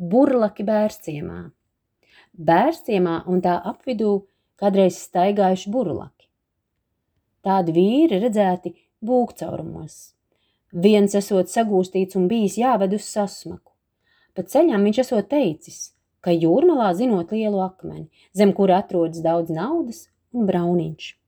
burlaki bērciemā. Bērciemā un tā apvidū kādreiz staigājuši burlaki. Tādi vīri redzēti būkcaurumos. Viens esot sagūstīts un bijis jāved uz sasmaku. Pa ceļam viņš esot teicis, ka jūrmalā zinot lielu akmeni, zem kura atrodas daudz naudas un brauniņš.